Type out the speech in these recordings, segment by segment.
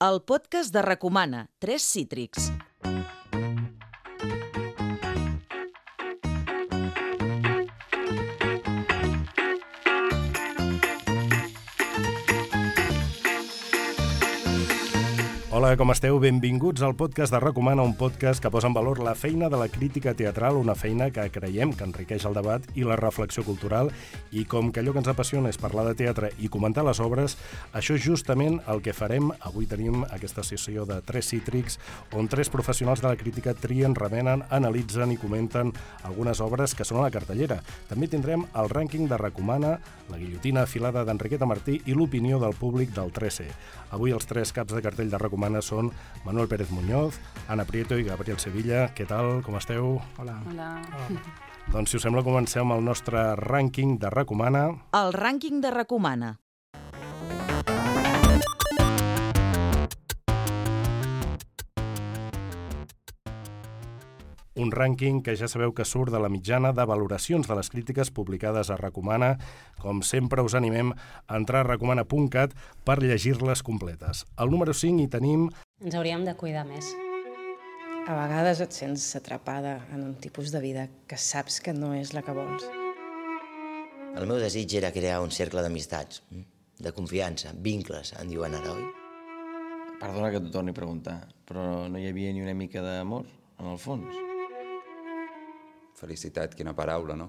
el podcast de Recomana, Tres Cítrics. Hola, com esteu? Benvinguts al podcast de Recomana, un podcast que posa en valor la feina de la crítica teatral, una feina que creiem que enriqueix el debat i la reflexió cultural, i com que allò que ens apassiona és parlar de teatre i comentar les obres, això és justament el que farem. Avui tenim aquesta sessió de Tres Cítrics, on tres professionals de la crítica trien, remenen, analitzen i comenten algunes obres que són a la cartellera. També tindrem el rànquing de Recomana, la guillotina afilada d'Enriqueta Martí i l'opinió del públic del 13. Avui els tres caps de cartell de Recomana són Manuel Pérez Muñoz, Ana Prieto i Gabriel Sevilla. Què tal? Com esteu? Hola. Hola. Doncs, si us sembla, comencem el nostre rànquing de Recomana. El rànquing de Recomana. Un rànquing que ja sabeu que surt de la mitjana de valoracions de les crítiques publicades a Recomana. Com sempre, us animem a entrar a recomana.cat per llegir-les completes. Al número 5 hi tenim Ens hauríem de cuidar més. A vegades et sents atrapada en un tipus de vida que saps que no és la que vols. El meu desig era crear un cercle d'amistats, mm, de confiança, vincles, en diuen ara, oi? Perdona que t'ho torni a preguntar, però no hi havia ni una mica d'amor, en el fons? Felicitat, quina paraula, no?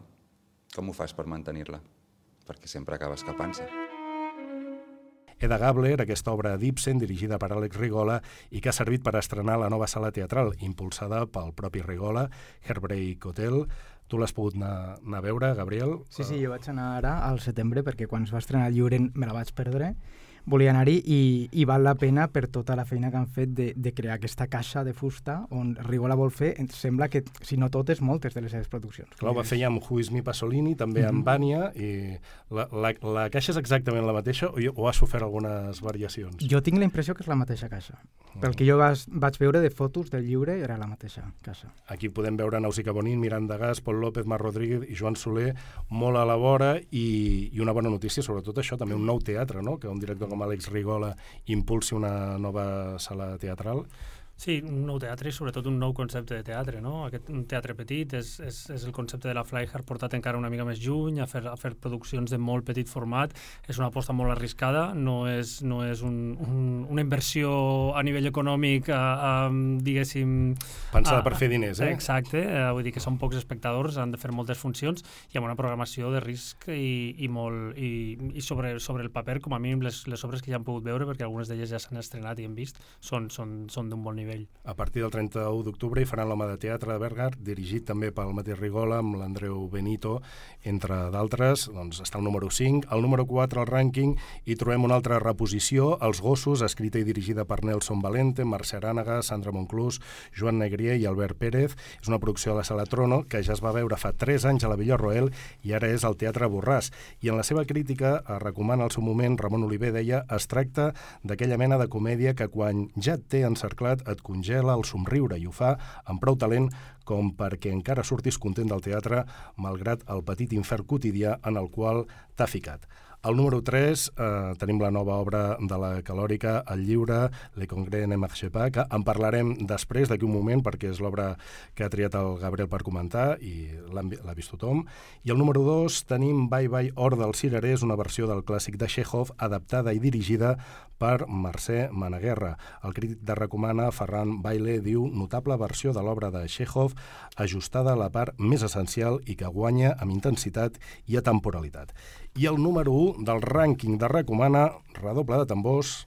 Com ho fas per mantenir-la? Perquè sempre acaba escapant-se. Eda Gabler, aquesta obra d'Ibsen dirigida per Àlex Rigola i que ha servit per estrenar la nova sala teatral impulsada pel propi Rigola, Heartbreak Hotel. Tu l'has pogut anar, anar a veure, Gabriel? Sí, sí, jo vaig anar ara al setembre perquè quan es va estrenar el lliure me la vaig perdre volia anar-hi i, i val la pena per tota la feina que han fet de, de crear aquesta caixa de fusta on Rigola vol fer, em sembla que, si no totes, moltes de les seves produccions. Clar, ho va fer ja amb Who is me Pasolini, també amb Vania, i la, la, la caixa és exactament la mateixa o, o ha sofert algunes variacions? Jo tinc la impressió que és la mateixa caixa. Pel que jo vas, vaig veure de fotos del lliure, era la mateixa caixa. Aquí podem veure Nausica Bonin, Miranda Gas, Pol López, Mar Rodríguez i Joan Soler molt a la vora i, i una bona notícia, sobretot això, també un nou teatre, no? que un director com Àlex Rigola impulsi una nova sala teatral. Sí, un nou teatre i sobretot un nou concepte de teatre, no? Aquest un teatre petit és, és, és el concepte de la Flyhard portat encara una mica més lluny, a fer, a fer produccions de molt petit format. És una aposta molt arriscada, no és, no és un, un, una inversió a nivell econòmic, a, a, diguéssim... Pensada per fer diners, eh? Exacte, eh, vull dir que són pocs espectadors, han de fer moltes funcions i amb una programació de risc i, i, molt, i, i sobre, sobre el paper, com a mínim les, les obres que ja han pogut veure, perquè algunes d'elles ja s'han estrenat i hem vist, són, són, són d'un bon nivell. A partir del 31 d'octubre hi faran l'Home de Teatre de Bergar, dirigit també pel mateix Rigola, amb l'Andreu Benito, entre d'altres. Doncs està el número 5. Al número 4, al rànquing, hi trobem una altra reposició, Els gossos, escrita i dirigida per Nelson Valente, Mercè Arànega, Sandra Monclús, Joan Negrier i Albert Pérez. És una producció de la Sala Trono que ja es va veure fa 3 anys a la Villa Roel i ara és al Teatre Borràs. I en la seva crítica, recomana al seu moment, Ramon Oliver deia, es tracta d'aquella mena de comèdia que quan ja et té encerclat et congela el somriure i ho fa amb prou talent com perquè encara surtis content del teatre malgrat el petit infern quotidià en el qual t'ha ficat. Al número 3 eh, tenim la nova obra de la Calòrica, El lliure, Le Congrès ne marche pas, que en parlarem després d'aquí un moment perquè és l'obra que ha triat el Gabriel per comentar i l'ha vist tothom. I al número 2 tenim Bye Bye Or del Cirerers, una versió del clàssic de Chekhov adaptada i dirigida per Mercè Managuerra. El crític de Recomana, Ferran Baile, diu notable versió de l'obra de Chekhov ajustada a la part més essencial i que guanya amb intensitat i atemporalitat. I el número 1 del rànquing de Recomana, redoble de tambors,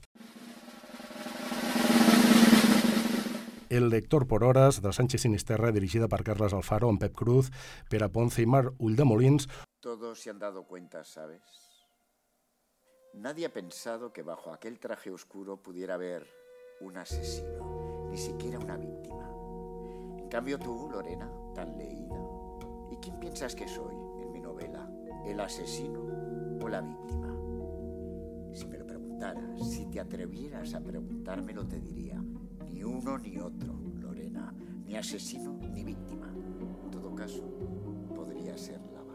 El lector por horas, de Sánchez Sinisterra, dirigida por Carles Alfaro, en Pep Cruz, Pere Ponce y Mar Ulldemolins. Todos se han dado cuenta, ¿sabes? Nadie ha pensado que bajo aquel traje oscuro pudiera haber un asesino, ni siquiera una víctima. En cambio tú, Lorena, tan leída. ¿Y quién piensas que soy en mi novela? ¿El asesino o la víctima? Si me lo preguntaras, si te atrevieras a preguntármelo, te diría, ni uno ni otro, Lorena, ni asesino ni víctima. En todo caso, podría ser la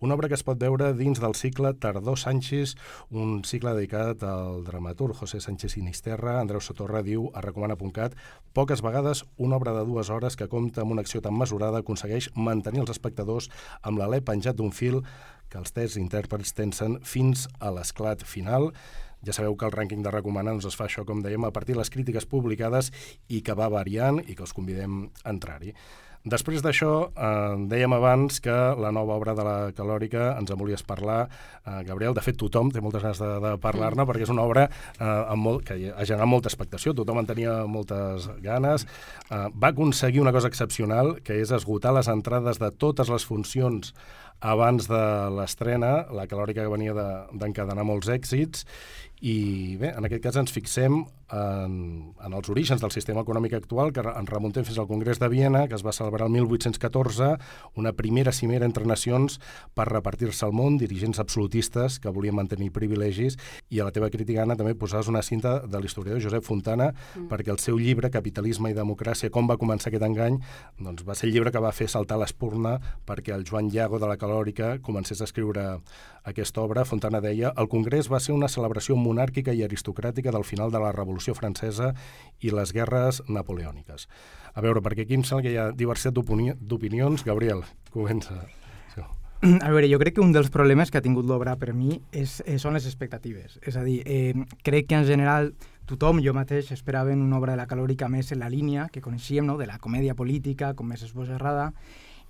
una obra que es pot veure dins del cicle Tardor Sánchez, un cicle dedicat al dramaturg José Sánchez Sinisterra. Andreu Sotorra diu a recomana.cat poques vegades una obra de dues hores que compta amb una acció tan mesurada aconsegueix mantenir els espectadors amb l'alè penjat d'un fil que els tests intèrprets tensen fins a l'esclat final. Ja sabeu que el rànquing de recomanar ens es fa això, com dèiem, a partir de les crítiques publicades i que va variant i que els convidem a entrar-hi. Després d'això, eh, dèiem abans que la nova obra de la Calòrica ens en volies parlar. Eh, Gabriel, de fet, tothom té moltes ganes de, de parlar-ne perquè és una obra eh, amb molt, que ha generat molta expectació, tothom en tenia moltes ganes. Eh, va aconseguir una cosa excepcional, que és esgotar les entrades de totes les funcions abans de l'estrena, la calòrica que venia d'encadenar de, molts èxits, i bé, en aquest cas ens fixem en, en els orígens del sistema econòmic actual, que ens remuntem fins al Congrés de Viena, que es va celebrar el 1814, una primera cimera entre nacions per repartir-se al món, dirigents absolutistes que volien mantenir privilegis, i a la teva crítica, Anna, també posaves una cinta de l'historiador Josep Fontana, mm. perquè el seu llibre, Capitalisme i democràcia, com va començar aquest engany, doncs va ser el llibre que va fer saltar l'espurna perquè el Joan Llago de la Calòrica comencés a escriure aquesta obra. Fontana deia, el Congrés va ser una celebració monàrquica i aristocràtica del final de la Revolució Francesa i les guerres napoleòniques. A veure, perquè aquí em sembla que hi ha diversitat d'opinions. Gabriel, comença. A veure, jo crec que un dels problemes que ha tingut l'obra per mi és, és, són les expectatives. És a dir, eh, crec que en general tothom, jo mateix, esperaven una obra de la calòrica més en la línia que coneixíem, no? de la comèdia política, com més esbojarrada,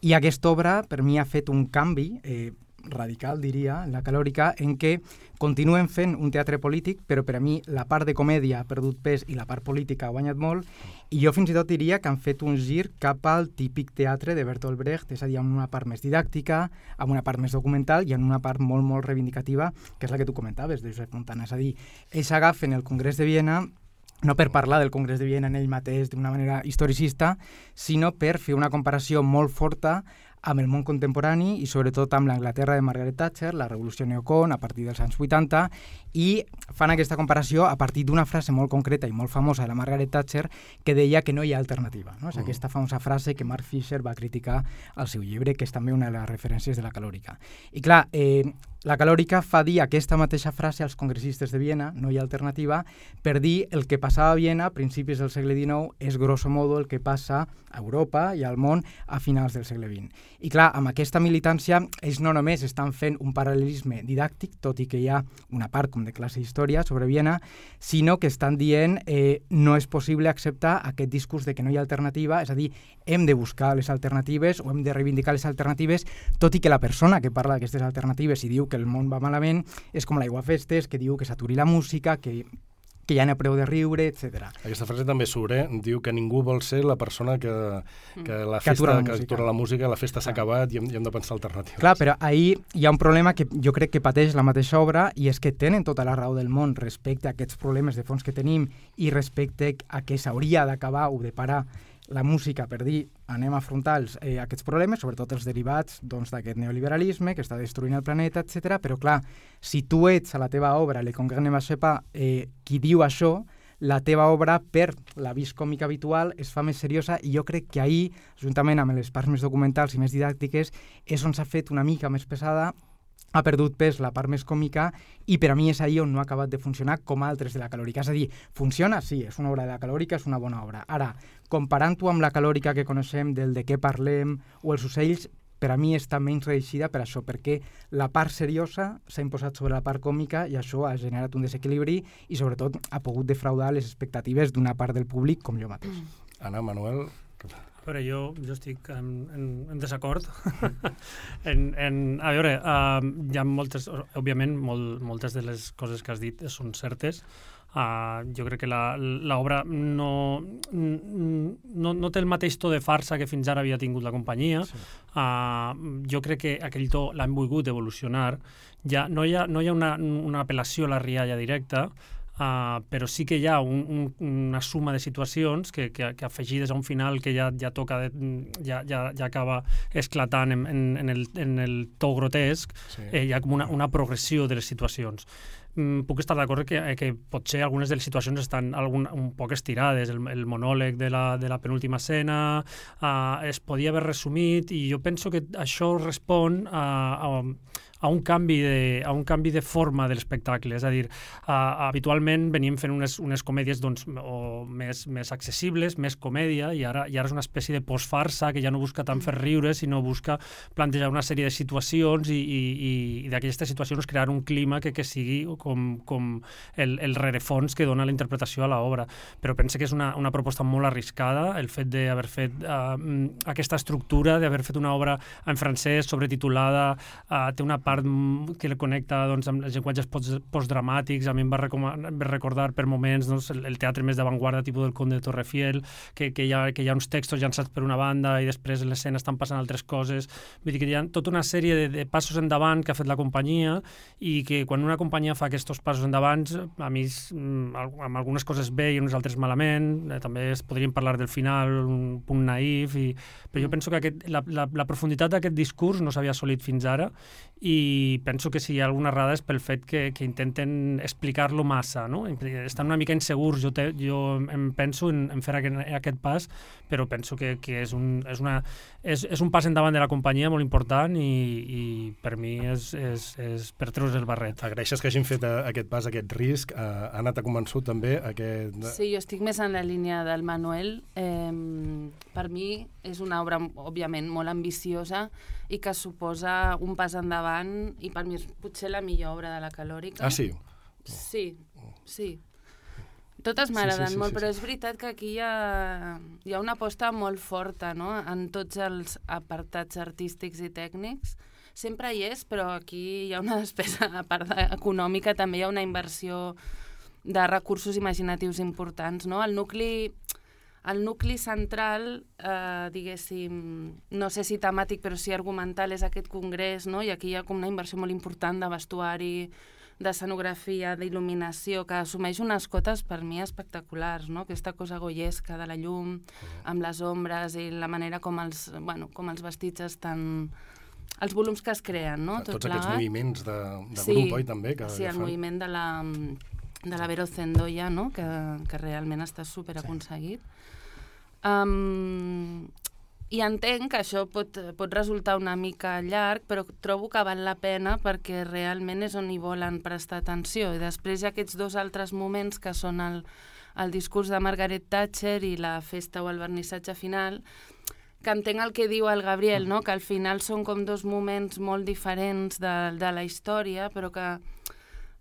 i aquesta obra per mi ha fet un canvi eh, radical, diria, la calòrica, en què continuen fent un teatre polític, però per a mi la part de comèdia ha perdut pes i la part política ha guanyat molt, i jo fins i tot diria que han fet un gir cap al típic teatre de Bertolt Brecht, és a dir, amb una part més didàctica, amb una part més documental i en una part molt, molt reivindicativa, que és la que tu comentaves, de Josep Fontana. És a dir, ells agafen el Congrés de Viena no per parlar del Congrés de Viena en ell mateix d'una manera historicista, sinó per fer una comparació molt forta amb el món contemporani i sobretot amb l'Anglaterra de Margaret Thatcher, la revolució neocon a partir dels anys 80 i fan aquesta comparació a partir d'una frase molt concreta i molt famosa de la Margaret Thatcher que deia que no hi ha alternativa. No? És -huh. aquesta famosa frase que Mark Fisher va criticar al seu llibre, que és també una de les referències de la calòrica. I clar, eh, la calòrica fa dir aquesta mateixa frase als congressistes de Viena, no hi ha alternativa, per dir el que passava a Viena a principis del segle XIX és grosso modo el que passa a Europa i al món a finals del segle XX. I clar, amb aquesta militància ells no només estan fent un paral·lelisme didàctic, tot i que hi ha una part com de classe història sobre Viena, sinó que estan dient eh, no és possible acceptar aquest discurs de que no hi ha alternativa, és a dir, hem de buscar les alternatives o hem de reivindicar les alternatives, tot i que la persona que parla d'aquestes alternatives i diu que el món va malament és com l'aigua festes, que diu que s'aturi la música, que que hi ha a preu de riure, etc. Aquesta frase també surt, eh? Diu que ningú vol ser la persona que, que la festa, que atura la música, que atura la, música la festa s'ha acabat i hem, i hem de pensar alternatives. Clar, però ahir hi ha un problema que jo crec que pateix la mateixa obra i és que tenen tota la raó del món respecte a aquests problemes de fons que tenim i respecte a que s'hauria d'acabar o de parar la música per dir anem a afrontar els, eh, aquests problemes, sobretot els derivats doncs, d'aquest doncs, neoliberalisme que està destruint el planeta, etc. Però clar, si tu ets a la teva obra, Le Congrès ne sepa, eh, qui diu això, la teva obra, per l'avís còmic habitual, es fa més seriosa i jo crec que ahir, juntament amb les parts més documentals i més didàctiques, és on s'ha fet una mica més pesada ha perdut pes la part més còmica i per a mi és ahir on no ha acabat de funcionar com altres de la calòrica. És a dir, funciona? Sí, és una obra de la calòrica, és una bona obra. Ara, comparant-ho amb la calòrica que coneixem del de què parlem o els ocells, per a mi està menys reeixida per això, perquè la part seriosa s'ha imposat sobre la part còmica i això ha generat un desequilibri i sobretot ha pogut defraudar les expectatives d'una part del públic com jo mateix. Anna, Manuel, a veure, jo, jo estic en, en, en desacord. en, en, a veure, uh, hi ha moltes, òbviament, molt, moltes de les coses que has dit són certes, Uh, jo crec que l'obra no, no, no té el mateix to de farsa que fins ara havia tingut la companyia. Sí. Uh, jo crec que aquell to l'han volgut evolucionar. Ja, no hi ha, no hi ha una, una apel·lació a la rialla directa, Uh, però sí que hi ha un, un, una suma de situacions que, que, que afegides a un final que ja, ja toca, de, ja, ja, ja acaba esclatant en, en, en, el, en el to grotesc, sí. eh, hi ha com una, una progressió de les situacions. Mm, puc estar d'acord que, que potser algunes de les situacions estan algun, un poc estirades. El, el monòleg de la, de la penúltima escena uh, es podia haver resumit i jo penso que això respon a, a, a un canvi de, a un canvi de forma de l'espectacle. És a dir, uh, habitualment veníem fent unes, unes comèdies doncs, o més, més accessibles, més comèdia, i ara, i ara és una espècie de postfarsa que ja no busca tant fer riure, sinó busca plantejar una sèrie de situacions i, i, i, i d'aquestes situacions crear un clima que, que sigui com, com el, el rerefons que dona la interpretació a l'obra. Però pense que és una, una proposta molt arriscada, el fet d'haver fet uh, aquesta estructura, d'haver fet una obra en francès sobretitulada, uh, té una part part que le connecta doncs, amb els llenguatges post, postdramàtics, a mi em va, va recordar per moments doncs, el, el teatre més d'avantguarda, tipus del Conde de Torrefiel, que, que, hi ha, que hi ha uns textos llançats per una banda i després en l'escena estan passant altres coses. Vull dir que hi ha tota una sèrie de, de passos endavant que ha fet la companyia i que quan una companyia fa aquests passos endavant, a mi mm, amb algunes coses bé i unes altres malament, eh, també es podríem parlar del final, un punt naïf, i, però jo penso que aquest, la, la, la profunditat d'aquest discurs no s'havia assolit fins ara i penso que si hi ha alguna errada és pel fet que, que intenten explicar-lo massa, no? Estan una mica insegurs, jo, te, jo em penso en, en fer aquest, aquest pas, però penso que, que és, un, és, una, és, és un pas endavant de la companyia molt important i, i per mi és, és, és per treure's el barret. Agraeixes que hagin fet eh, aquest pas, aquest risc. Uh, ha anat a convençut també aquest... Sí, jo estic més en la línia del Manuel. Eh, per mi és una obra, òbviament, molt ambiciosa, i que suposa un pas endavant i per mi és potser la millor obra de la calòrica. Ah, sí? Sí, sí. Totes m'agraden sí, sí, sí, molt, sí, sí. però és veritat que aquí hi ha, hi ha una aposta molt forta no? en tots els apartats artístics i tècnics. Sempre hi és, però aquí hi ha una despesa, a part econòmica, també hi ha una inversió de recursos imaginatius importants. No? El nucli el nucli central, eh, diguéssim, no sé si temàtic, però sí argumental, és aquest congrés, no? i aquí hi ha com una inversió molt important de vestuari, d'escenografia, d'il·luminació, que assumeix unes cotes per mi espectaculars, no? aquesta cosa goyesca de la llum, amb les ombres i la manera com els, bueno, com els vestits estan els volums que es creen, no? Tot Tots plegat. aquests moviments de, de sí, grup, oi, també? Que, sí, que el fan... moviment de la, de la Vero Zendoya, no? que, que realment està super aconseguit. Sí. Um, i entenc que això pot, pot resultar una mica llarg, però trobo que val la pena perquè realment és on hi volen prestar atenció. I després hi ha aquests dos altres moments que són el, el discurs de Margaret Thatcher i la festa o el vernissatge final, que entenc el que diu el Gabriel, no? que al final són com dos moments molt diferents de, de la història, però que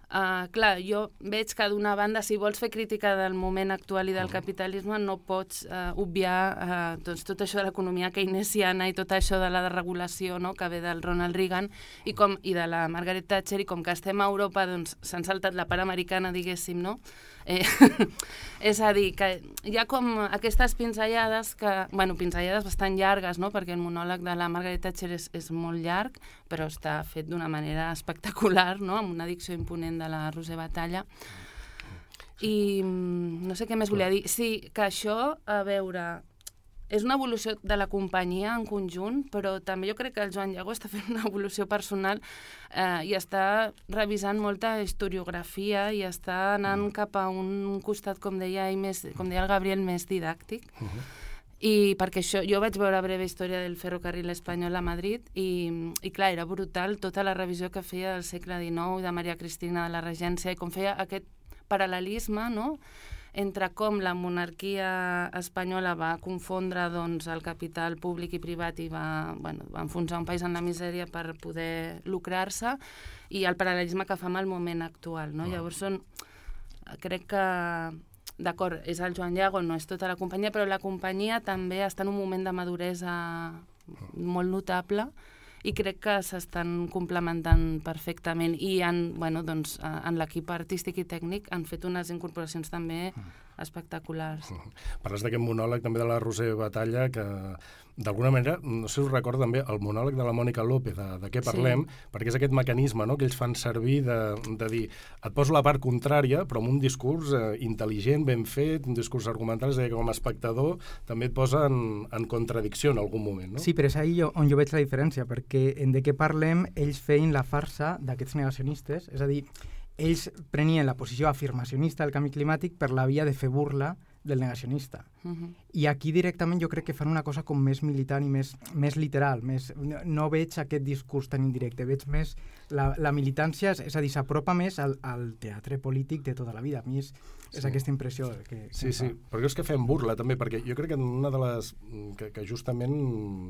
Uh, clar, jo veig que d'una banda, si vols fer crítica del moment actual i del capitalisme, no pots uh, obviar uh, doncs, tot això de l'economia keynesiana i tot això de la desregulació no? que ve del Ronald Reagan i, com, i de la Margaret Thatcher, i com que estem a Europa, doncs s'han saltat la part americana, diguéssim, no? Eh, és a dir, que hi ha com aquestes pinzellades que, bueno, pinzellades bastant llargues, no? perquè el monòleg de la Margaret Thatcher és, és molt llarg, però està fet d'una manera espectacular, no? amb una dicció imponent de la Roser Batalla. I mm, no sé què més volia dir. Sí, que això, a veure, és una evolució de la companyia en conjunt, però també jo crec que el Joan Llago està fent una evolució personal eh, i està revisant molta historiografia i està anant mm. cap a un costat, com deia, i més, com deia el Gabriel, més didàctic. Uh -huh. I perquè això, jo vaig veure breve història del ferrocarril espanyol a Madrid i, i clar, era brutal tota la revisió que feia del segle XIX, de Maria Cristina de la Regència, i com feia aquest paral·lelisme, no?, entre com la monarquia espanyola va confondre doncs, el capital públic i privat i va, bueno, va enfonsar un país en la misèria per poder lucrar-se i el paral·lelisme que fa amb el moment actual. No? Ah. Llavors són, crec que d'acord, és el Joan Llago, no és tota la companyia, però la companyia també està en un moment de maduresa molt notable i crec que s'estan complementant perfectament i en, bueno, doncs, en l'equip artístic i tècnic han fet unes incorporacions també mm. espectaculars. Parles d'aquest monòleg també de la Roser Batalla que d'alguna manera, no sé si us recorda també el monòleg de la Mònica López, de, de què parlem, sí. perquè és aquest mecanisme no?, que ells fan servir de, de dir, et poso la part contrària, però amb un discurs eh, intel·ligent, ben fet, un discurs argumental, és a dir, que com a espectador també et posa en, en contradicció en algun moment. No? Sí, però és ahir on jo veig la diferència, perquè en de què parlem ells feien la farsa d'aquests negacionistes, és a dir, ells prenien la posició afirmacionista del canvi climàtic per la via de fer burla del negacionista. Uh -huh. I aquí directament jo crec que fan una cosa com més militant i més, més literal. Més, no, no veig aquest discurs tan indirecte, veig més la, la militància, és a dir, s'apropa més al, al teatre polític de tota la vida. A mi és, és Sí. aquesta impressió que, que Sí, sí, però és que fem burla també, perquè jo crec que una de les... que, que justament,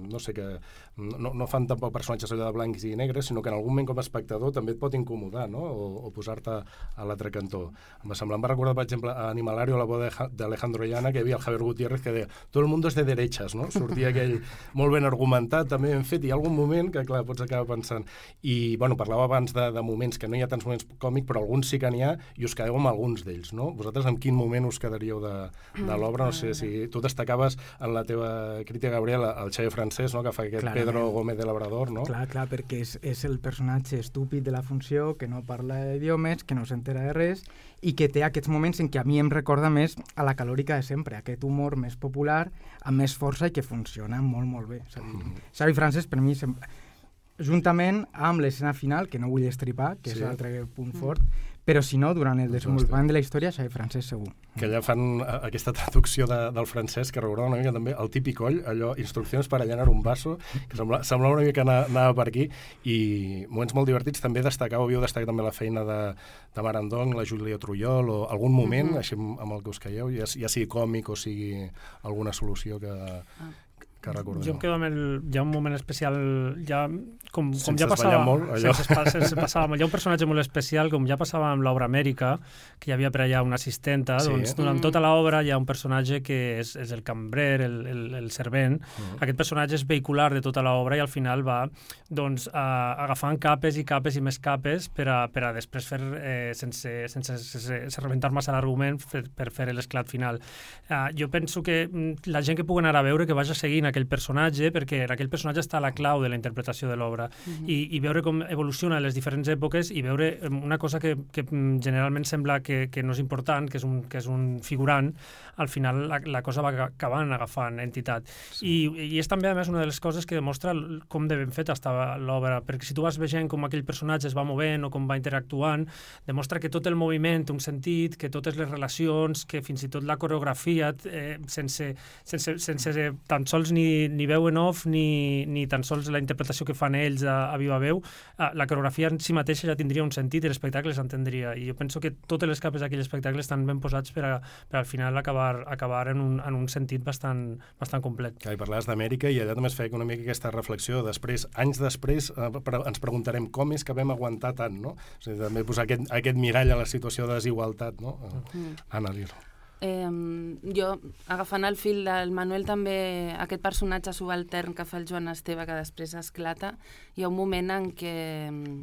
no sé, que no, no fan tampoc personatges allò de blancs i negres, sinó que en algun moment com a espectador també et pot incomodar, no?, o, o posar-te a l'altre cantó. Em va semblar, em va recordar, per exemple, a Animalario, la boda d'Alejandro Llana, que hi havia el Javier Gutiérrez que deia tot el mundo es de derechas, no? Sortia aquell molt ben argumentat, també ben fet, i hi ha algun moment que, clar, pots acabar pensant. I, bueno, parlava abans de, de moments, que no hi ha tants moments còmics, però alguns sí que n'hi ha, i us quedeu amb alguns d'ells, no? Vosaltres en quin moment us quedaríeu de, de l'obra? No sé si tu destacaves en la teva crítica, Gabriela, el Xavier francès, no?, que fa aquest Clarament. Pedro Gómez de Labrador, no? Clar, clar, perquè és, és el personatge estúpid de la funció, que no parla idiomes, que no s'entera de res, i que té aquests moments en què a mi em recorda més a la calòrica de sempre, aquest humor més popular, amb més força i que funciona molt, molt bé. És a dir, Xavi Francesc, per mi, sem- juntament amb l'escena final, que no vull estripar, que Sí. és l'altre punt fort, però si no, durant el desenvolupament de la història, Xavi Francesc segur. que allà fan eh, aquesta traducció de, del francès que recordava una mica també el típic oll, allò, instruccions per allanar un vaso, que sembla, semblava una mica anar, anava per aquí, i moments molt divertits també destacar, havíeu destacat també la feina de, de Marandong, la Júlia Trullol, o algun moment, Mhm. així amb, el que us creieu, ja, ja sigui còmic o sigui alguna solució que, que recordeu. Jo em quedo amb el... Hi ha un moment especial, ja, com, com Sense ja passava... molt, allò. sense, sense passava molt. Hi ha un personatge molt especial, com ja passava amb l'obra Amèrica, que hi havia per allà una assistenta, Sí. doncs durant Mm. tota l'obra hi ha un personatge que és, és el cambrer, el, el, el servent. Mm. Aquest personatge és vehicular de tota l'obra i al final va doncs, a, agafant capes i capes i més capes per a, per a després fer, eh, sense, sense, sense, sense rebentar massa l'argument, per, per fer l'esclat final. Uh, jo penso que mm, la gent que pugui anar a veure que vagi seguint aquell personatge, perquè en aquell personatge està la clau de la interpretació de l'obra, I, i veure com evoluciona en les diferents èpoques i veure una cosa que, que mm, generalment sembla que, que no és important, que és un, que és un figurant, al final la, la cosa va aca- acabant agafant entitat. Sí. I, I és també, a més, una de les coses que demostra com de ben feta estava l'obra, perquè si tu vas veient com aquell personatge es va movent o com va interactuant, demostra que tot el moviment té un sentit, que totes les relacions, que fins i tot la coreografia, eh, sense, sense, sense tan sols ni, ni veu en off ni, ni tan sols la interpretació que fan ells a, a viva veu, eh, la coreografia en si mateixa ja tindria un sentit i l'espectacle s'entendria. I jo penso que totes les capes d'aquell espectacle estan ben posats per, a, per al final acabar, acabar en, un, en un sentit bastant, bastant complet. Clar, i parlaves d'Amèrica i allà també es feia una mica aquesta reflexió. Després, anys després, eh, pre- ens preguntarem com és que vam aguantar tant, no? O sigui, també posar aquest, aquest mirall a la situació de desigualtat, no? Mm. Anna, dir Eh, jo, agafant el fil del Manuel, també aquest personatge subaltern que fa el Joan Esteve, que després esclata, hi ha un moment en què mm,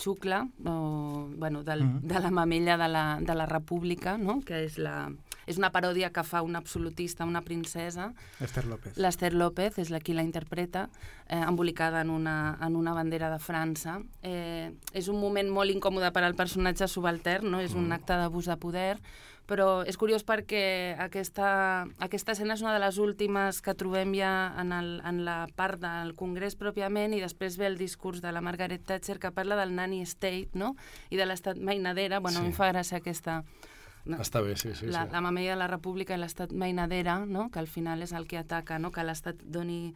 xucla, o, bueno, del, Mhm. de la mamella de la, de la República, no? que és, la, és una paròdia que fa una absolutista, una princesa, Esther López. L'Esther López és la qui la interpreta, eh, embolicada en una, en una bandera de França. Eh, és un moment molt incòmode per al personatge subaltern, no? és un acte d'abús de poder, però és curiós perquè aquesta, aquesta escena és una de les últimes que trobem ja en, el, en la part del Congrés pròpiament i després ve el discurs de la Margaret Thatcher que parla del nanny state no? i de l'estat mainadera. Bueno, Sí. a mi em fa gràcia aquesta... No. Està bé, sí, sí. la, sí. la mamella de la república i l'estat mainadera, no? que al final és el que ataca, no? que l'estat doni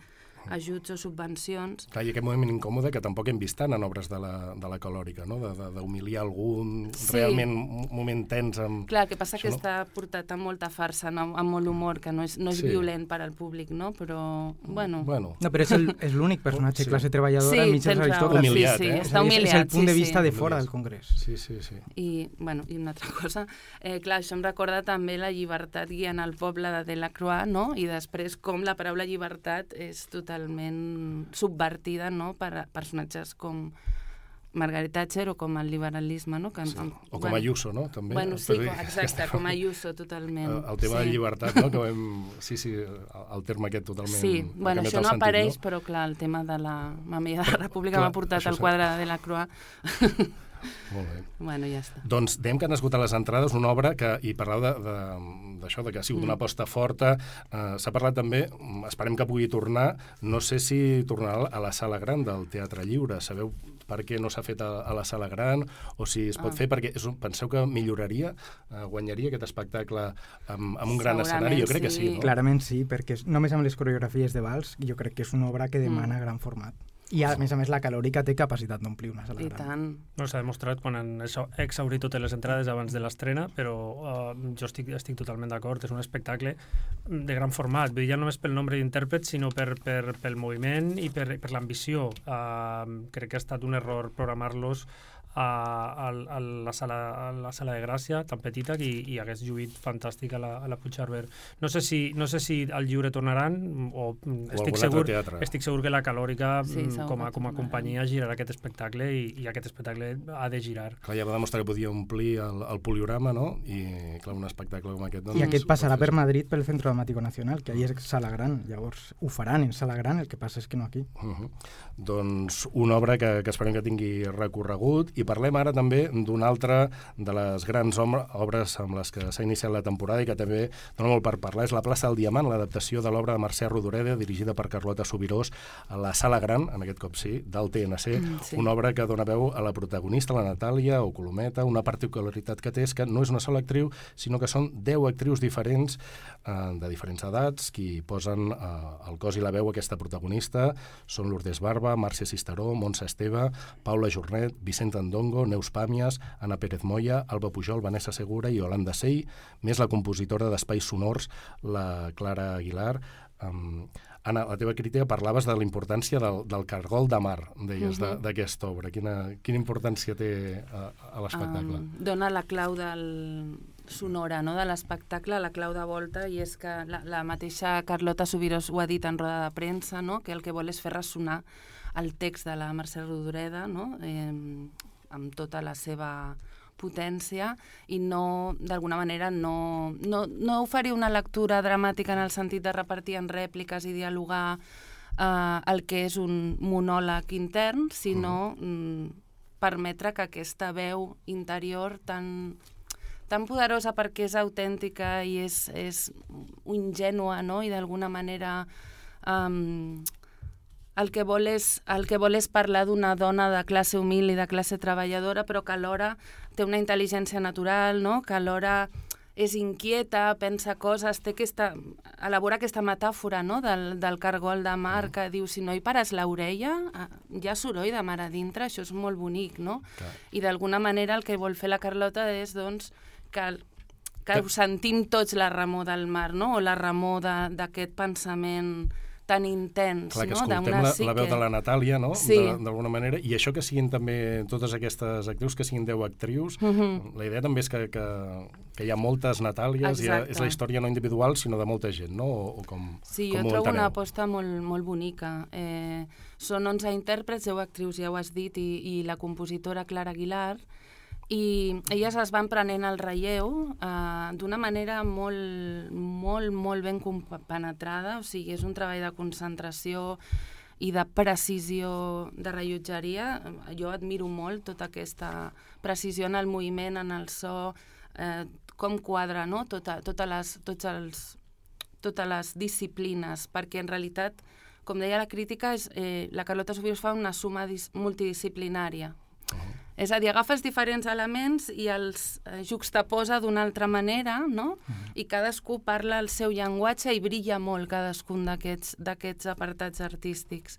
ajuts o subvencions. Clar, i aquest moment incòmode que tampoc hem vist tant en obres de la, de la calòrica, no? De- de- d'humiliar algú, Sí. realment un moment tens amb... Clar, el que passa Això que no- està portat amb molta farsa, no? amb molt humor, que no és, no és Sí. violent per al públic, no? però, bueno... Bueno, No, però és el- és l'únic personatge Sí. classe treballadora Sí, enmig dels aristòcrates. Humiliat, sí, sí, eh? està És humiliat. És el punt de sí, vista sí. de fora del Congrés. sí, sí, sí. I, bueno, I una altra cosa, eh, clar, això em recorda també la llibertat guiant el poble de Delacroix, no? I després com la paraula llibertat és totalment subvertida, no?, per a personatges com Margaret Thatcher o com el liberalisme, no? Que, sí. O com Ayuso, no? També. Bueno, sí, com, exacte, com Ayuso, totalment. El, el tema sí. de llibertat, no? Que vam... Sí, sí, el, terme aquest totalment... Sí, bueno, això no sentit, apareix, però clar, el tema de la mamella de la República m'ha portat al quadre de la Croix. Molt bé. bueno, ja està. Doncs dèiem que han esgotat les entrades, una obra que, i parlau d'això, de, d'això, de que ha sigut una Mm. aposta forta, eh, s'ha parlat també, mm, esperem que pugui tornar, no sé si tornarà a la sala gran del Teatre Lliure, sabeu per què no s'ha fet a, a la sala gran, o si es pot Ah. fer perquè és un, penseu que milloraria, eh, guanyaria aquest espectacle amb, amb un gran Segurament escenari? Jo crec que sí, no? Clarament sí, perquè és- només amb les coreografies de vals jo crec que és una obra que demana Mm. gran format. I a més a més la calòrica té capacitat d'omplir una sala I gran. tant. No, s'ha demostrat quan han exhaurit totes les entrades abans de l'estrena, però uh, jo estic, estic totalment d'acord, és un espectacle de gran format, vull dir, ja només pel nombre d'intèrprets, sinó per, per, pel moviment i per, per l'ambició. Uh, crec que ha estat un error programar-los a, a, a, la sala, a la sala de Gràcia, tan petita, i, i hagués lluït fantàstic a la, a la Puigcerver. No sé si, no sé si al lliure tornaran o, O estic, segur, teatre. estic segur que la Calòrica Sí, mm, com, a, com a companyia girarà aquest espectacle i, i aquest espectacle ha de girar. Clar, ja va demostrar que podia omplir el, el poliorama, no? I, clar, un espectacle com aquest... Doncs, I aquest passarà per Madrid pel Centro Dramático Nacional, que allà és sala gran. Llavors ho faran en sala gran, el que passa és que no aquí. Uh -huh. Doncs una obra que, que esperem que tingui recorregut i parlem ara també d'una altra de les grans obres amb les que s'ha iniciat la temporada i que també dona molt per parlar, és La plaça del Diamant, l'adaptació de l'obra de Mercè Rodoreda, dirigida per Carlota Subirós, a la Sala Gran, en aquest cop sí, del TNC, Mm, sí. una obra que dona veu a la protagonista, la Natàlia o Colometa, una particularitat que té és que no és una sola actriu, sinó que són 10 actrius diferents, eh, de diferents edats, qui posen eh, el cos i la veu a aquesta protagonista, són Lourdes Barba, Mercè Cisteró, Montse Esteve, Paula Jornet, Vicent Andongo, Neus Pàmies, Anna Pérez Moya, Alba Pujol, Vanessa Segura i Yolanda Sey, més la compositora d'Espais Sonors, la Clara Aguilar. Um, Anna, la teva crítica parlaves de la importància del, del cargol de mar, deies, Mhm. d'aquesta obra. Quina, quina importància té a, a l'espectacle? Um, dona la clau del sonora no? de l'espectacle, la clau de volta, i és que la, la mateixa Carlota Subirós ho ha dit en roda de premsa, no? que el que vol és fer ressonar el text de la Mercè Rodoreda no? eh, amb tota la seva potència i no, d'alguna manera, no, no, no oferir una lectura dramàtica en el sentit de repartir en rèpliques i dialogar eh, el que és un monòleg intern, sinó mm, permetre que aquesta veu interior tan, tan poderosa perquè és autèntica i és, és ingènua, no? I d'alguna manera um, el que, vol és, el que vol és parlar d'una dona de classe humil i de classe treballadora, però que alhora té una intel·ligència natural, no? que alhora és inquieta, pensa coses, té aquesta, elabora aquesta metàfora no? del, del cargol de mar que diu si no hi pares l'orella, ah, hi ha soroll de mar a dintre, això és molt bonic, no? Clar. I d'alguna manera el que vol fer la Carlota és doncs, que, que Que- ho sentim tots la remor del mar, no? o la remor d'aquest pensament tan intens, Clar, que no? escoltem la, psique. la veu de la Natàlia, no? Sí. De- D'alguna manera. I això que siguin també totes aquestes actrius, que siguin 10 actrius, Mhm. la idea també és que, que, que hi ha moltes Natàlies, i Exacte. és la història no individual, sinó de molta gent, no? O, o com, Sí, com jo trobo una aposta molt, molt bonica. Eh, són 11 intèrprets, 10 actrius, ja ho has dit, i, i la compositora Clara Aguilar, i elles es van prenent el relleu eh, d'una manera molt, molt, molt ben penetrada, o sigui, és un treball de concentració i de precisió de rellotgeria. Jo admiro molt tota aquesta precisió en el moviment, en el so, eh, com quadra no? tota, tota les, tots els, totes les disciplines, perquè en realitat, com deia la crítica, és, eh, la Carlota Sobius fa una suma dis multidisciplinària. És a dir, agafes diferents elements i els eh, juxtaposa d'una altra manera, no? I cadascú parla el seu llenguatge i brilla molt cadascun d'aquests d'aquests apartats artístics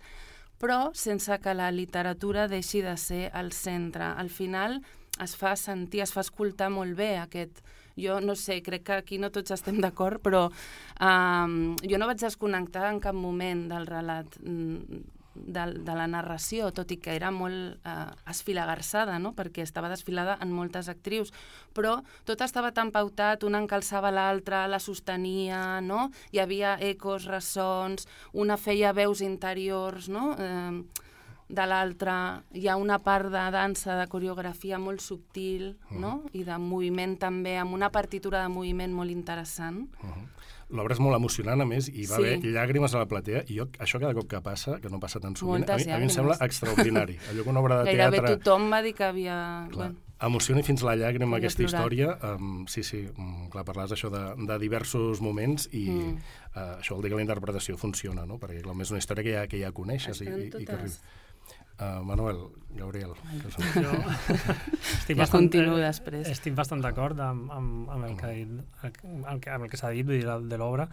però sense que la literatura deixi de ser el centre. Al final es fa sentir, es fa escoltar molt bé aquest... Jo no sé, crec que aquí no tots estem d'acord, però um, jo no vaig desconnectar en cap moment del relat mm, de, de la narració, tot i que era molt eh, esfilagarsada, no? perquè estava desfilada en moltes actrius, però tot estava tan pautat, una encalçava l'altra, la sostenia, no? hi havia ecos, ressons, una feia veus interiors, no? eh, de l'altra hi ha una part de dansa, de coreografia molt subtil, no? i de moviment també, amb una partitura de moviment molt interessant. Uh -huh. L'obra és molt emocionant, a més, i va Sí. haver llàgrimes a la platea, i jo, això cada cop que passa, que no passa tan sovint, a mi, a mi em sembla extraordinari. Allò que una obra de Gairebé teatre... tothom va dir que havia... Clar, Bueno, emociona fins la llàgrima Havia aquesta plorat. història. Um, sí, sí, um, clar, parlaves això de, de diversos moments i Mm. uh, això vol dir que la interpretació funciona, no? Perquè clar, és una història que ja, que ja coneixes i, Estan i, i que totes- arriba. Uh, Manuel, Gabriel. Que som... Jo estic Ja bastant, continuo després. Estic bastant d'acord amb, amb, amb el que ha dit, amb, amb el que s'ha dit, vull dir, de l'obra.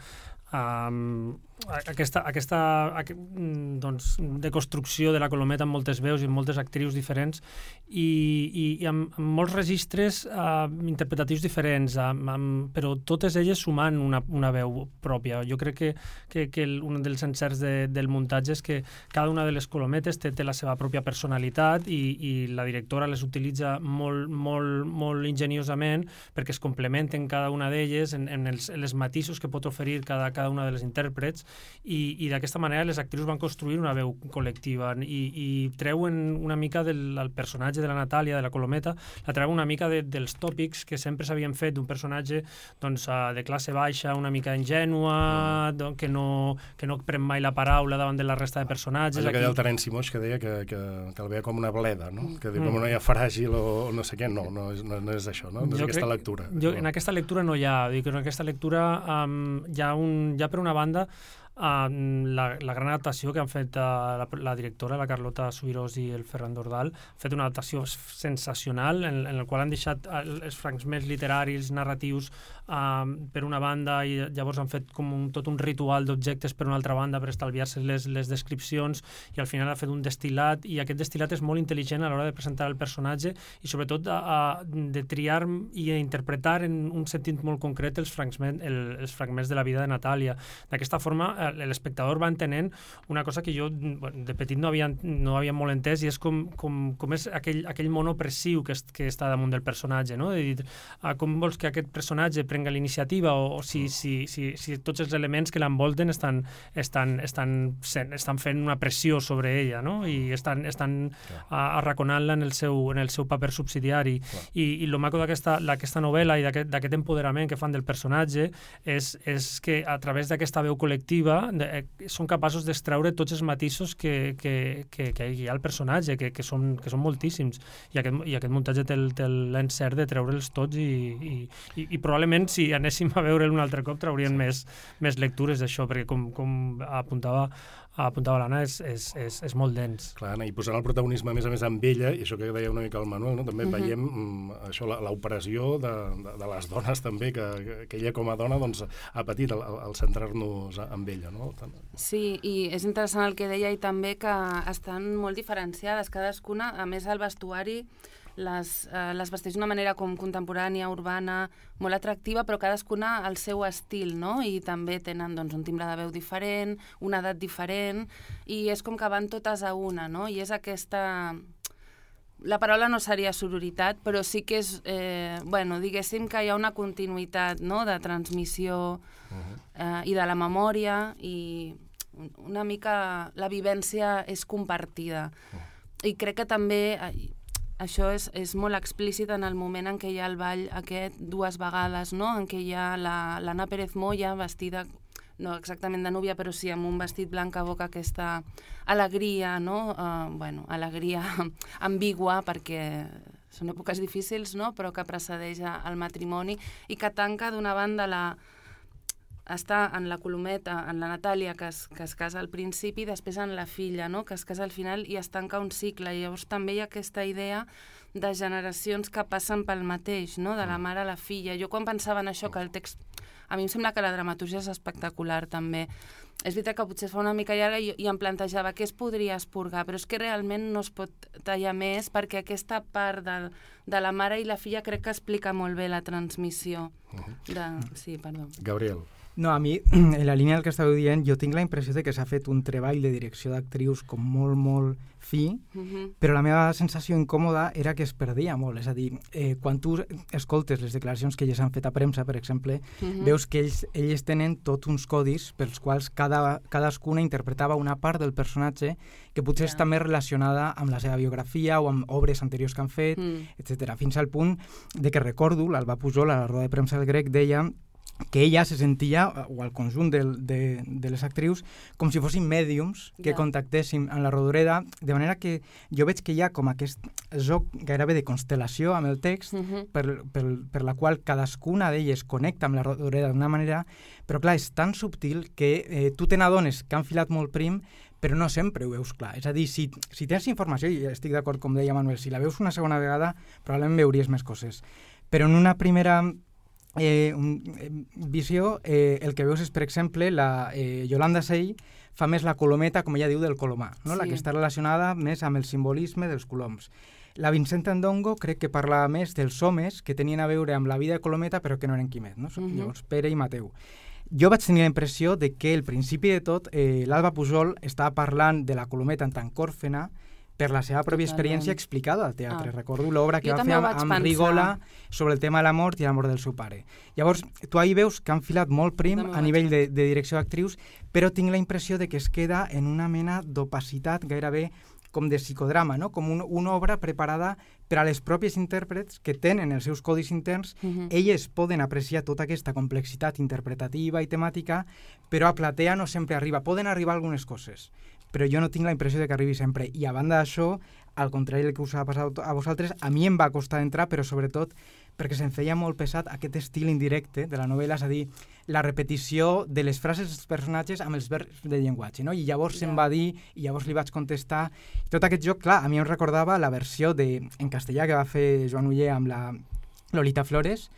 Um, aquesta, aquesta aqu mm, doncs, deconstrucció de la Colometa amb moltes veus i amb moltes actrius diferents i, i, i amb, amb molts registres uh, interpretatius diferents, amb, amb, però totes elles sumant una, una veu pròpia. Jo crec que, que, que el, un dels encerts de, del muntatge és que cada una de les Colometes té, té la seva pròpia personalitat i, i la directora les utilitza molt, molt, molt ingeniosament perquè es complementen cada una d'elles en, en, els, en els matisos que pot oferir cada, cada una de les intèrprets i, i d'aquesta manera les actrius van construir una veu col·lectiva i, i treuen una mica del el personatge de la Natàlia, de la Colometa, la treuen una mica de, dels tòpics que sempre s'havien fet d'un personatge doncs, uh, de classe baixa, una mica ingènua, mm. que, no, que no pren mai la paraula davant de la resta de personatges. Allò que deia el Terenci Moix, que deia que, que, que el veia com una bleda, no? Mm. Que diu, com una noia fràgil o, o no sé què. No, no és, no, no és això, no? No és Jo aquesta crec- lectura. Jo, en aquesta lectura no hi ha, dic, en aquesta lectura um, hi, ha un, ha per una banda um, la, la gran adaptació que han fet uh, la, la directora, la Carlota Subirós i el Ferran Dordal, han fet una adaptació sensacional en, en el qual han deixat uh, els fragments literaris, narratius um, per una banda i llavors han fet com un, tot un ritual d'objectes per una altra banda per estalviar-se les, les descripcions i al final ha fet un destil·lat i aquest destil·lat és molt intel·ligent a l'hora de presentar el personatge i sobretot a, a, de triar i interpretar en un sentit molt concret els fragments, el, els fragments de la vida de Natàlia. D'aquesta forma l'espectador va entenent una cosa que jo de petit no havia, no havia molt entès i és com, com, com és aquell, aquell món opressiu que, est, que està damunt del personatge, no? De dir, ah, com vols que aquest personatge prenga la iniciativa o, o si, si, si, si tots els elements que l'envolten estan, estan, estan, sent, estan fent una pressió sobre ella, no? I estan, estan arraconant-la en, el seu, en el seu paper subsidiari. I, i el maco d'aquesta aquesta novel·la i d'aquest empoderament que fan del personatge és, és que a través d'aquesta veu col·lectiva de, eh, són capaços d'extreure tots els matisos que, que, que, que hi ha al personatge, que, que, són, que són moltíssims. I aquest, i aquest muntatge té l'encert de treure'ls tots i, i, i, i probablement si anéssim a veure'l un altre cop trauríem sí. més, més lectures d'això, perquè com, com apuntava apuntava l'Anna, és, és, és, és molt dens. Clar, Anna, i posant el protagonisme, a més a més, amb ella, i això que deia una mica el Manuel, no? també Mhm. veiem mm, això, la- l'operació de, de, de les dones també, que, que ella com a dona doncs, ha patit al, al centrar-nos amb ella. No? Sí, i és interessant el que deia i també que estan molt diferenciades cadascuna. A més, el vestuari les, eh, les vesteix d'una manera com contemporània, urbana, molt atractiva, però cadascuna al seu estil, no? I també tenen doncs, un timbre de veu diferent, una edat diferent, i és com que van totes a una, no? I és aquesta... La paraula no seria sororitat, però sí que és, eh, bueno, diguéssim que hi ha una continuïtat no? de transmissió eh, i de la memòria i un- una mica la vivència és compartida. I crec que també això és, és molt explícit en el moment en què hi ha el ball aquest dues vegades, no? en què hi ha la- l'Anna Pérez Moya vestida no exactament de núvia, però sí amb un vestit blanc que evoca aquesta alegria, no? Uh, bueno, alegria ambigua, perquè són èpoques difícils, no? però que precedeix el matrimoni i que tanca d'una banda la, està en la colometa, en la Natàlia, que es, que es casa al principi, i després en la filla, no? que es casa al final i es tanca un cicle. I llavors també hi ha aquesta idea de generacions que passen pel mateix, no? de la mare a la filla. Jo quan pensava en això, que el text... A mi em sembla que la dramaturgia és espectacular, també. És veritat que potser fa una mica llarga i, i em plantejava què es podria esporgar, però és que realment no es pot tallar més perquè aquesta part de, de la mare i la filla crec que explica molt bé la transmissió. De... Sí, perdó. Gabriel. No, a mi, en la línia del que estàveu dient, jo tinc la impressió de que s'ha fet un treball de direcció d'actrius com molt, molt fi, Mhm. però la meva sensació incòmoda era que es perdia molt. És a dir, eh, quan tu escoltes les declaracions que elles han fet a premsa, per exemple, Mhm. veus que ells, elles tenen tots uns codis pels quals cada, cadascuna interpretava una part del personatge que potser Ja. està més relacionada amb la seva biografia o amb obres anteriors que han fet, Mm. etc. Fins al punt de que recordo, l'Alba Pujol, a la roda de premsa del grec, deia que ella se sentia, o el conjunt de, de, de les actrius, com si fossin mèdiums que Ja. contactessin amb la rodoreda, de manera que jo veig que hi ha com aquest joc gairebé de constel·lació amb el text, Mhm. per, per, per la qual cadascuna d'elles connecta amb la rodoreda d'una manera, però clar, és tan subtil que eh, tu te n'adones que han filat molt prim, però no sempre ho veus clar. És a dir, si, si tens informació, i estic d'acord com deia Manuel, si la veus una segona vegada probablement veuries més coses. Però en una primera eh, un, eh, visió, eh, el que veus és, per exemple, la eh, Yolanda Sey fa més la colometa, com ella diu, del colomà, no? la Sí. que està relacionada més amb el simbolisme dels coloms. La Vincent Andongo crec que parlava més dels homes que tenien a veure amb la vida de Colometa però que no eren Quimet, no? Mhm. Llavors Pere i Mateu. Jo vaig tenir la impressió de que al principi de tot eh, l'Alba Pujol estava parlant de la Colometa en tant que òrfena per la seva pròpia Totalment. experiència explicada al teatre. Ah. Recordo l'obra que Jo va fer amb, amb pensar. Rigola sobre el tema de la mort i la mort del seu pare. Llavors, tu ahir veus que han filat molt prim a nivell de, de direcció d'actrius, però tinc la impressió de que es queda en una mena d'opacitat gairebé com de psicodrama, no? com un, una obra preparada per a les pròpies intèrprets que tenen els seus codis interns. Mhm. Elles poden apreciar tota aquesta complexitat interpretativa i temàtica, però a platea no sempre arriba. Poden arribar algunes coses, però jo no tinc la impressió de que arribi sempre. I a banda d'això, al contrari del que us ha passat a vosaltres, a mi em va costar entrar, però sobretot perquè se'm feia molt pesat aquest estil indirecte de la novel·la, és a dir, la repetició de les frases dels personatges amb els verbs de llenguatge, no? I llavors se'm Ja. va dir, i llavors li vaig contestar. Tot aquest joc, clar, a mi em recordava la versió de, en castellà que va fer Joan Uller amb la Lolita Flores,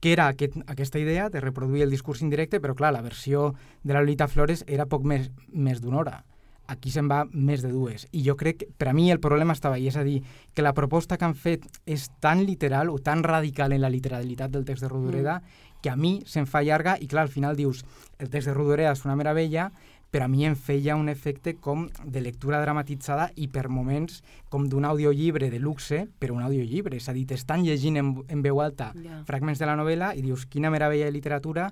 que era aquest, aquesta idea de reproduir el discurs indirecte, però clar, la versió de la Lolita Flores era poc més, més d'una hora. Aquí se'n va més de dues. I jo crec que, per a mi, el problema estava ahí. És a dir, que la proposta que han fet és tan literal o tan radical en la literalitat del text de Rodoreda mm. que a mi se'm fa llarga i, clar, al final dius, el text de Rodoreda és una meravella, però a mi em feia un efecte com de lectura dramatitzada i per moments com d'un audiollibre de luxe, però un audiollibre. És a dir, t'estan llegint en, en veu alta Ja. fragments de la novel·la i dius, quina meravella de literatura,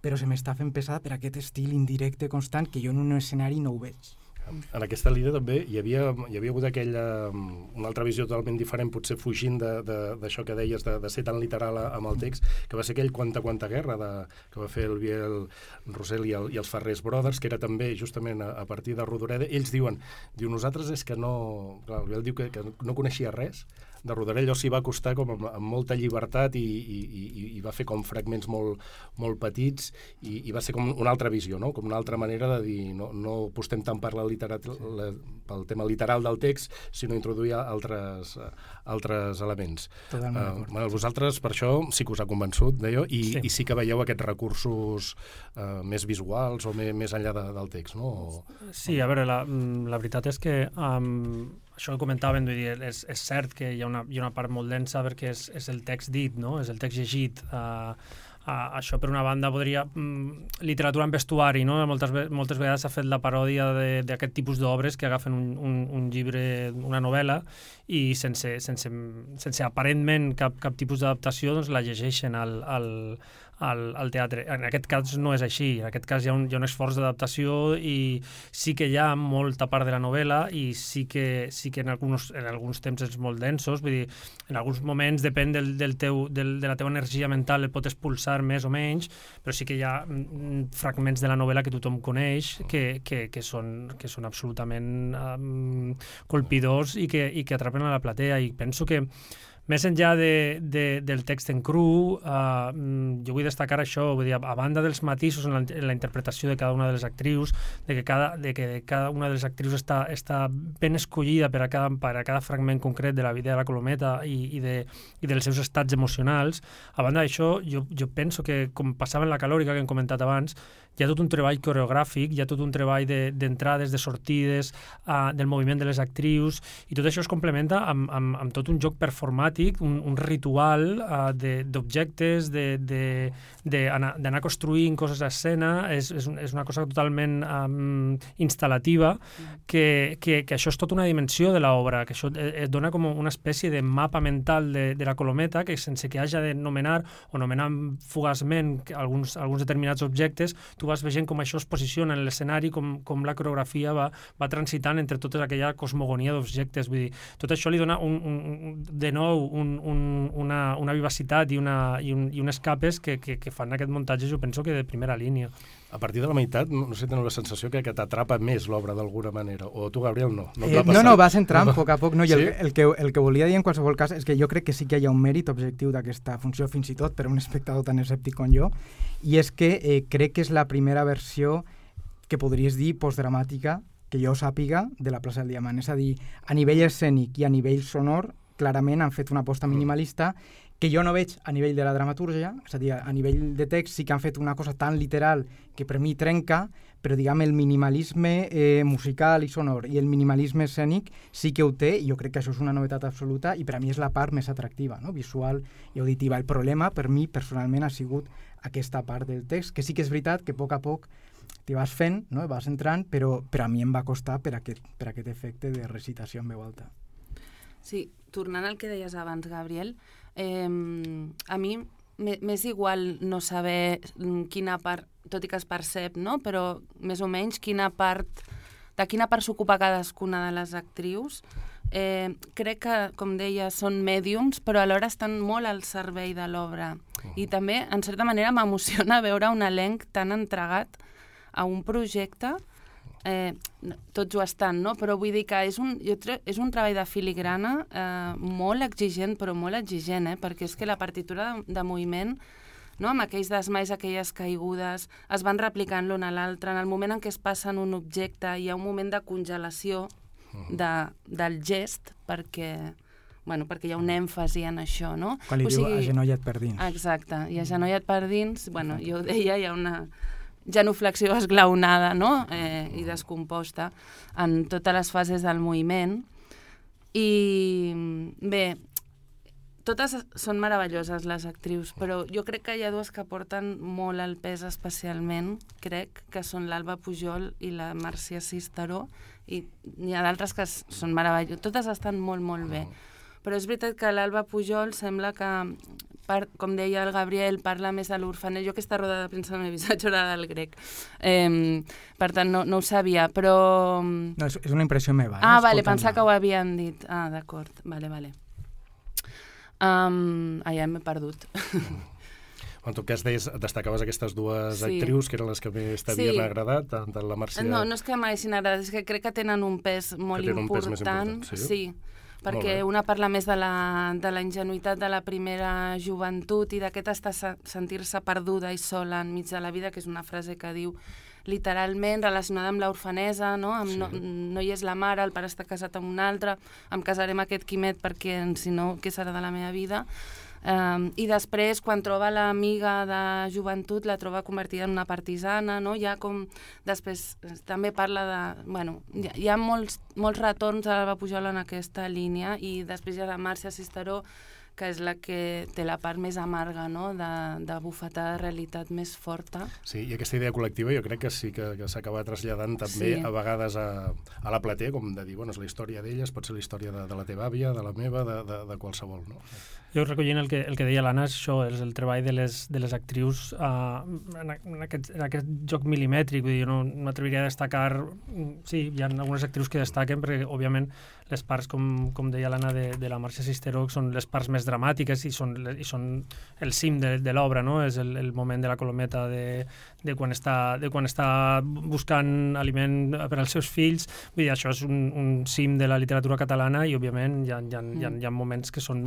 però se m'està fent pesada per aquest estil indirecte constant que jo en un escenari no ho veig. En aquesta línia també hi havia, hi havia hagut aquella, mm, una altra visió totalment diferent, potser fugint de- de- d'això que deies, de, de ser tan literal amb el text, que va ser aquell Quanta, quanta guerra de, que va fer el Biel Rosell i, el, i els Ferrers Brothers, que era també justament a, a partir de Rodoreda. Ells diuen, diu, nosaltres és que no... Clar, el Biel diu que, que no coneixia res de Rodorell, o s'hi va acostar com amb, amb molta llibertat i, i, i, i va fer com fragments molt, molt petits i, i va ser com una altra visió, no? com una altra manera de dir no, no apostem tant per la literat, la, pel tema literal del text, sinó introduir altres, altres elements. Totalment d'acord. bueno, vosaltres, per això, sí que us ha convençut, deia, i, Sí. i sí que veieu aquests recursos eh, més visuals o més, més enllà de, del text, no? O, Sí, a veure, la, mm, la veritat és que um, això que comentaven, vull dir, és, és cert que hi ha, una, hi ha una part molt densa perquè és, és el text dit, no? és el text llegit. Uh, uh, això, per una banda, podria... Mm, literatura en vestuari, no? Moltes, moltes vegades s'ha fet la paròdia d'aquest tipus d'obres que agafen un, un, un llibre, una novel·la, i sense, sense, sense aparentment cap, cap tipus d'adaptació doncs la llegeixen al, al, al, al teatre. En aquest cas no és així, en aquest cas hi ha un, hi ha un esforç d'adaptació i sí que hi ha molta part de la novel·la i sí que, sí que en, alguns, en alguns temps és molt densos, vull dir, en alguns moments depèn del, del teu, del, de la teva energia mental, el pot expulsar més o menys, però sí que hi ha mm, fragments de la novel·la que tothom coneix que, que, que, són, que són absolutament um, colpidors i que, i que atrapen a la platea. I penso que més enllà de, de, del text en cru, uh, jo vull destacar això, vull dir, a, banda dels matisos en la, en la interpretació de cada una de les actrius, de que cada, de que cada una de les actrius està, està ben escollida per a, cada, per a cada fragment concret de la vida de la Colometa i, i, de, i dels seus estats emocionals. A banda d'això, jo, jo penso que, com passava en la calòrica que hem comentat abans, hi ha tot un treball coreogràfic, hi ha tot un treball d'entrades, de, de sortides, uh, del moviment de les actrius, i tot això es complementa amb, amb, amb tot un joc performàtic, un, un ritual uh, d'objectes, d'anar construint coses a escena, és, és, és una cosa totalment um, instal·lativa, que, que, que això és tota una dimensió de l'obra, que això et, et dona com una espècie de mapa mental de, de la colometa, que sense que haja de nomenar o nomenar fugaçment alguns, alguns determinats objectes, tu vas veient com això es posiciona en l'escenari, com, com la coreografia va, va transitant entre tota aquella cosmogonia d'objectes. Vull dir, tot això li dona un, un, un, de nou un, un, una, una vivacitat i, una, i, un, i unes capes que, que, que fan aquest muntatge, jo penso que de primera línia. A partir de la meitat, no, no sé, teniu la sensació que, que t'atrapa més l'obra d'alguna manera. O tu, Gabriel, no. No, eh, no, no, vas entrant a poc a poc. No, i el, sí? el, que, el que volia dir en qualsevol cas és que jo crec que sí que hi ha un mèrit objectiu d'aquesta funció, fins i tot per un espectador tan escèptic com jo, i és que eh, crec que és la primera versió que podries dir postdramàtica que jo sàpiga de la plaça del Diamant. És a dir, a nivell escènic i a nivell sonor, clarament han fet una aposta mm. minimalista que jo no veig a nivell de la dramatúrgia, és a dir, a nivell de text sí que han fet una cosa tan literal que per mi trenca, però diguem el minimalisme eh, musical i sonor i el minimalisme escènic sí que ho té i jo crec que això és una novetat absoluta i per a mi és la part més atractiva, no? visual i auditiva. El problema per mi personalment ha sigut aquesta part del text, que sí que és veritat que a poc a poc t'hi vas fent, no? vas entrant, però, però a mi em va costar per aquest, per aquest efecte de recitació en veu alta. Sí, tornant al que deies abans, Gabriel, eh, a mi m'és igual no saber quina part, tot i que es percep, no? però més o menys quina part, de quina part s'ocupa cadascuna de les actrius. Eh, crec que, com deia, són mèdiums, però alhora estan molt al servei de l'obra. I també, en certa manera, m'emociona veure un elenc tan entregat a un projecte eh, tots ho estan, no? però vull dir que és un, jo és un treball de filigrana eh, molt exigent, però molt exigent, eh? perquè és que la partitura de, de moviment no? amb aquells desmais, aquelles caigudes, es van replicant l'un a l'altre. En el moment en què es passen un objecte hi ha un moment de congelació de, del gest perquè bueno, perquè hi ha un èmfasi en això, no? Quan li o sigui, diu agenolla't per dins. Exacte, i agenolla't per dins, bueno, jo ho deia, hi ha una, genuflexió esglaonada no? eh, i descomposta en totes les fases del moviment. I bé, totes són meravelloses les actrius, però jo crec que hi ha dues que porten molt el pes especialment, crec, que són l'Alba Pujol i la Marcia Sisteró, i n'hi ha d'altres que són meravelloses. Totes estan molt, molt bé. Però és veritat que l'Alba Pujol sembla que part, com deia el Gabriel, parla més de l'orfanell. Jo aquesta roda de premsa no l'he vist, vaig del grec. Eh, per tant, no, no ho sabia, però... No, és, és una impressió meva. Eh? Ah, vale, pensava que ho havien dit. Ah, d'acord, vale, vale. Um, ah, ja m'he perdut. En tot cas, deies, destacaves aquestes dues sí. actrius, que eren les que més t'havien sí. agradat, tant, la Marcia... No, no és que m'haguessin agradat, és que crec que tenen un pes molt important. Un pes més important. Sí? sí perquè una parla més de la, de la ingenuïtat de la primera joventut i d'aquest estar sentir-se perduda i sola enmig de la vida, que és una frase que diu literalment relacionada amb l'orfanesa, no? Amb sí. no, no hi és la mare, el pare està casat amb un altre, em casaré amb aquest quimet perquè si no, què serà de la meva vida? Um, I després, quan troba l'amiga de joventut, la troba convertida en una partisana, no? Ja com... Després també parla de... Bueno, hi hi ha molts, molts retorns a l'Alba Pujol en aquesta línia i després hi ha la Màrcia Cisteró que és la que té la part més amarga, no?, de, de bufetada de realitat més forta. Sí, i aquesta idea col·lectiva jo crec que sí que, que s'acaba traslladant també sí. a vegades a, a la platea, com de dir, bueno, és la història d'elles, pot ser la història de, de la teva àvia, de la meva, de, de, de qualsevol, no? Jo recollint el que, el que deia l'Anna, això és el treball de les, de les actrius uh, en, en, aquest, en aquest joc milimètric, vull dir, no m'atreviria a destacar, sí, hi ha algunes actrius que destaquen, perquè, òbviament, les parts, com, com deia l'Anna, de, de la Marcia Sisteró, són les parts més dramàtiques i són, i són el cim de, de l'obra, no? És el, el moment de la colometa de, de, quan està, de quan està buscant aliment per als seus fills. Vull dir, això és un, un cim de la literatura catalana i, òbviament, hi ha, hi ha, hi ha, hi ha moments que són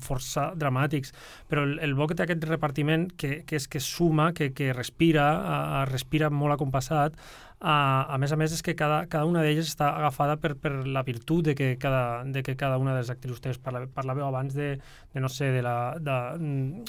força dramàtics, però el, el bo que té aquest repartiment, que, que és que suma, que, que respira, a, respira molt acompassat, a, a més a més és que cada, cada una d'elles està agafada per, per la virtut de que, cada, de que cada una de les actrius. Parla, parlàveu abans de, de, no sé, de la, de,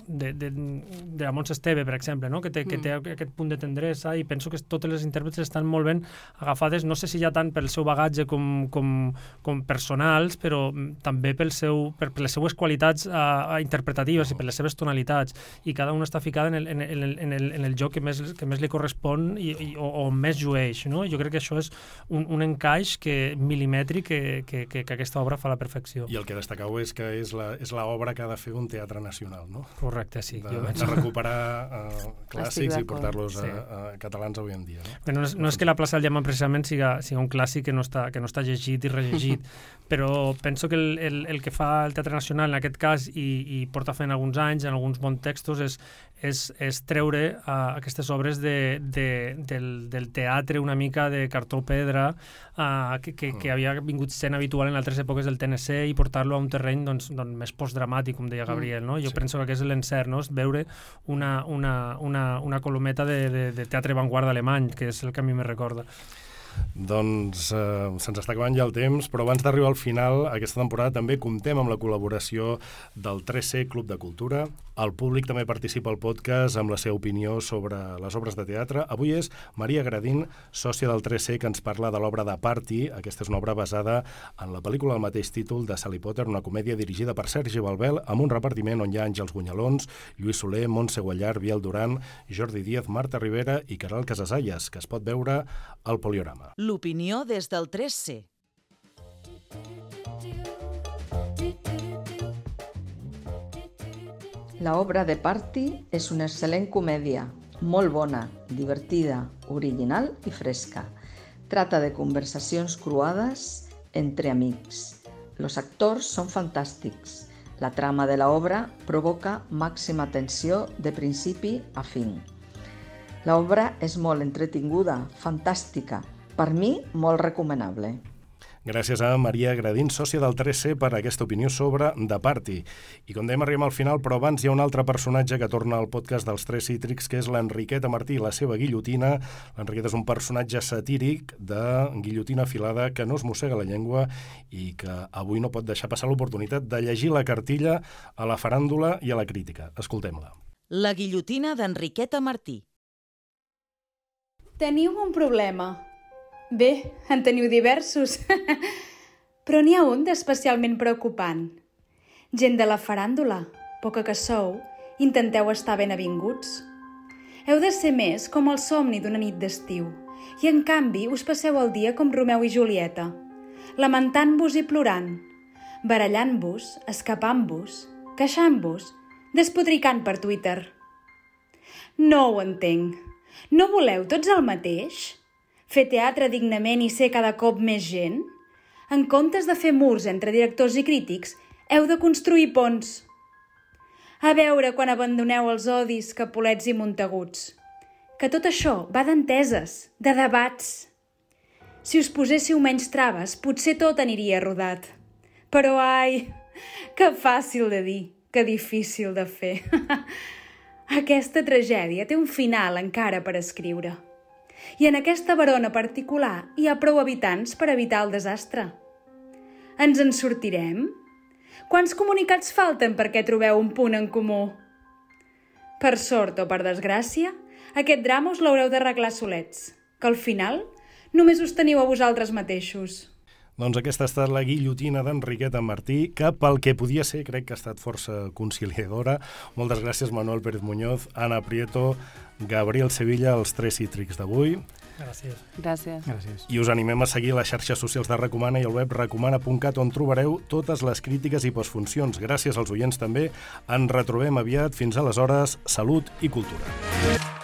de, de, de la Montse Esteve, per exemple, no? que, té, que té mm. aquest punt de tendresa i penso que totes les intèrprets estan molt ben agafades, no sé si ja tant pel seu bagatge com, com, com personals, però també pel seu, per, per les seues qualitats uh, interpretatives i per les seves tonalitats i cada una està ficada en el, en el, en el, en el joc que més, que més li correspon i, i, o, o més juguer flueix. No? Jo crec que això és un, un encaix que, milimètric que, que, que, que aquesta obra fa a la perfecció. I el que destacau és que és l'obra que ha de fer un teatre nacional, no? Correcte, sí. De, de recuperar uh, clàssics i portar-los Sí. sí. uh, catalans avui en dia. No? Bé, no, és, no és que la plaça del Llama precisament siga, siga un clàssic que no està, que no està llegit i rellegit, però penso que el, el, el que fa el Teatre Nacional en aquest cas i, i porta fent alguns anys, en alguns bons textos, és, és, és treure uh, aquestes obres de, de, del, del teatre una mica de cartó pedra uh, que, que, que havia vingut sent habitual en altres èpoques del TNC i portar-lo a un terreny doncs, doncs, més postdramàtic, com deia Gabriel. No? Jo Sí. penso que aquest és l'encert, no? és veure una, una, una, una colometa de, de, de teatre avantguarda alemany, que és el que a mi me recorda. Doncs eh, se'ns està acabant ja el temps, però abans d'arribar al final, aquesta temporada també comptem amb la col·laboració del 3C Club de Cultura. El públic també participa al podcast amb la seva opinió sobre les obres de teatre. Avui és Maria Gradín, sòcia del 3C, que ens parla de l'obra de Party. Aquesta és una obra basada en la pel·lícula del mateix títol de Sally Potter, una comèdia dirigida per Sergi Balbel, amb un repartiment on hi ha Àngels Gunyalons, Lluís Soler, Montse Guallar, Biel Duran, Jordi Díaz, Marta Rivera i Caral Casasalles, que es pot veure al Poliorama. L'opinió des del 3C. La obra de Party és una excel·lent comèdia, molt bona, divertida, original i fresca. Trata de conversacions cruades entre amics. Los actors són fantàstics. La trama de l'obra provoca màxima tensió de principi a fin. L'obra és molt entretinguda, fantàstica. Per mi, molt recomanable. Gràcies a Maria Gradín, sòcia del 3C, per aquesta opinió sobre The Party. I com dèiem, arribem al final, però abans hi ha un altre personatge que torna al podcast dels Tres Cítrics, que és l'Enriqueta Martí, la seva guillotina. L'Enriqueta és un personatge satíric de guillotina afilada que no es mossega la llengua i que avui no pot deixar passar l'oportunitat de llegir la cartilla a la faràndula i a la crítica. Escoltem-la. La guillotina d'Enriqueta Martí. Teniu un problema. Bé, en teniu diversos. Però n'hi ha un d'especialment preocupant. Gent de la faràndula, poca que sou, intenteu estar ben avinguts. Heu de ser més com el somni d'una nit d'estiu, i en canvi us passeu el dia com Romeu i Julieta, lamentant-vos i plorant, barallant-vos, escapant-vos, queixant-vos, despodricant per Twitter. No ho entenc. No voleu tots el mateix? Fer teatre dignament i ser cada cop més gent? En comptes de fer murs entre directors i crítics, heu de construir ponts. A veure quan abandoneu els odis, capulets i montaguts. Que tot això va d'enteses, de debats. Si us poséssiu menys traves, potser tot aniria rodat. Però, ai, que fàcil de dir, que difícil de fer. Aquesta tragèdia té un final encara per escriure. I en aquesta barona particular hi ha prou habitants per evitar el desastre. Ens en sortirem? Quants comunicats falten perquè trobeu un punt en comú? Per sort o per desgràcia, aquest drama us l'haureu d'arreglar solets, que al final només us teniu a vosaltres mateixos. Doncs aquesta ha estat la guillotina d'Enriqueta Martí, que pel que podia ser crec que ha estat força conciliadora. Moltes gràcies Manuel Pérez Muñoz, Ana Prieto, Gabriel Sevilla, els tres cítrics d'avui. Gràcies. Gràcies. Gràcies. I us animem a seguir les xarxes socials de Recomana i el web recomana.cat on trobareu totes les crítiques i postfuncions. Gràcies als oients també. Ens retrobem aviat. Fins aleshores, salut i cultura.